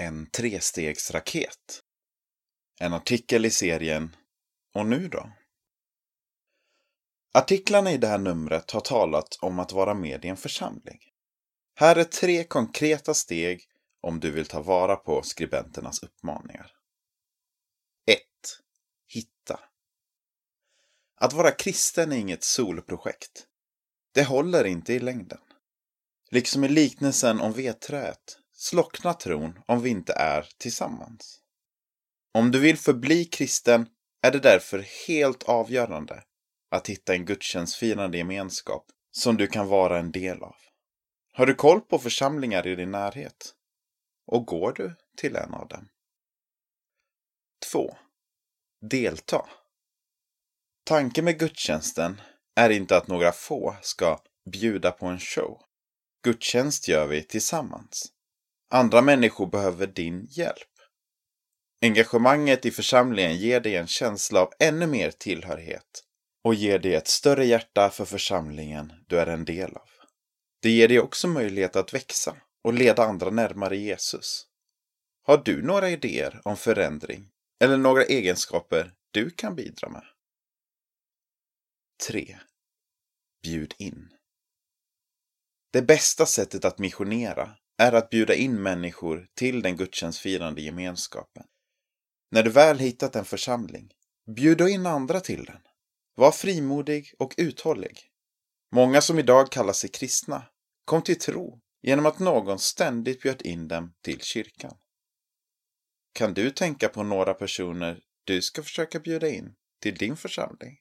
En trestegsraket. En artikel i serien Och nu då? Artiklarna i det här numret har talat om att vara med i en församling. Här är tre konkreta steg om du vill ta vara på skribenternas uppmaningar. 1. Hitta. Att vara kristen är inget solprojekt. Det håller inte i längden. Liksom i liknelsen om vedträet slocknar tron om vi inte är tillsammans. Om du vill förbli kristen är det därför helt avgörande att hitta en gudstjänstfirande gemenskap som du kan vara en del av. Har du koll på församlingar i din närhet? Och går du till en av dem? 2. Delta. Tanken med gudstjänsten är inte att några få ska bjuda på en show. Gudstjänst gör vi tillsammans. Andra människor behöver din hjälp. Engagemanget i församlingen ger dig en känsla av ännu mer tillhörighet och ger dig ett större hjärta för församlingen du är en del av. Det ger dig också möjlighet att växa och leda andra närmare Jesus. Har du några idéer om förändring eller några egenskaper du kan bidra med? 3. Bjud in. Det bästa sättet att missionera är att bjuda in människor till den gudstjänstfirande gemenskapen. När du väl hittat en församling, bjud då in andra till den. Var frimodig och uthållig. Många som idag kallar sig kristna kom till tro genom att någon ständigt bjöd in dem till kyrkan. Kan du tänka på några personer du ska försöka bjuda in till din församling?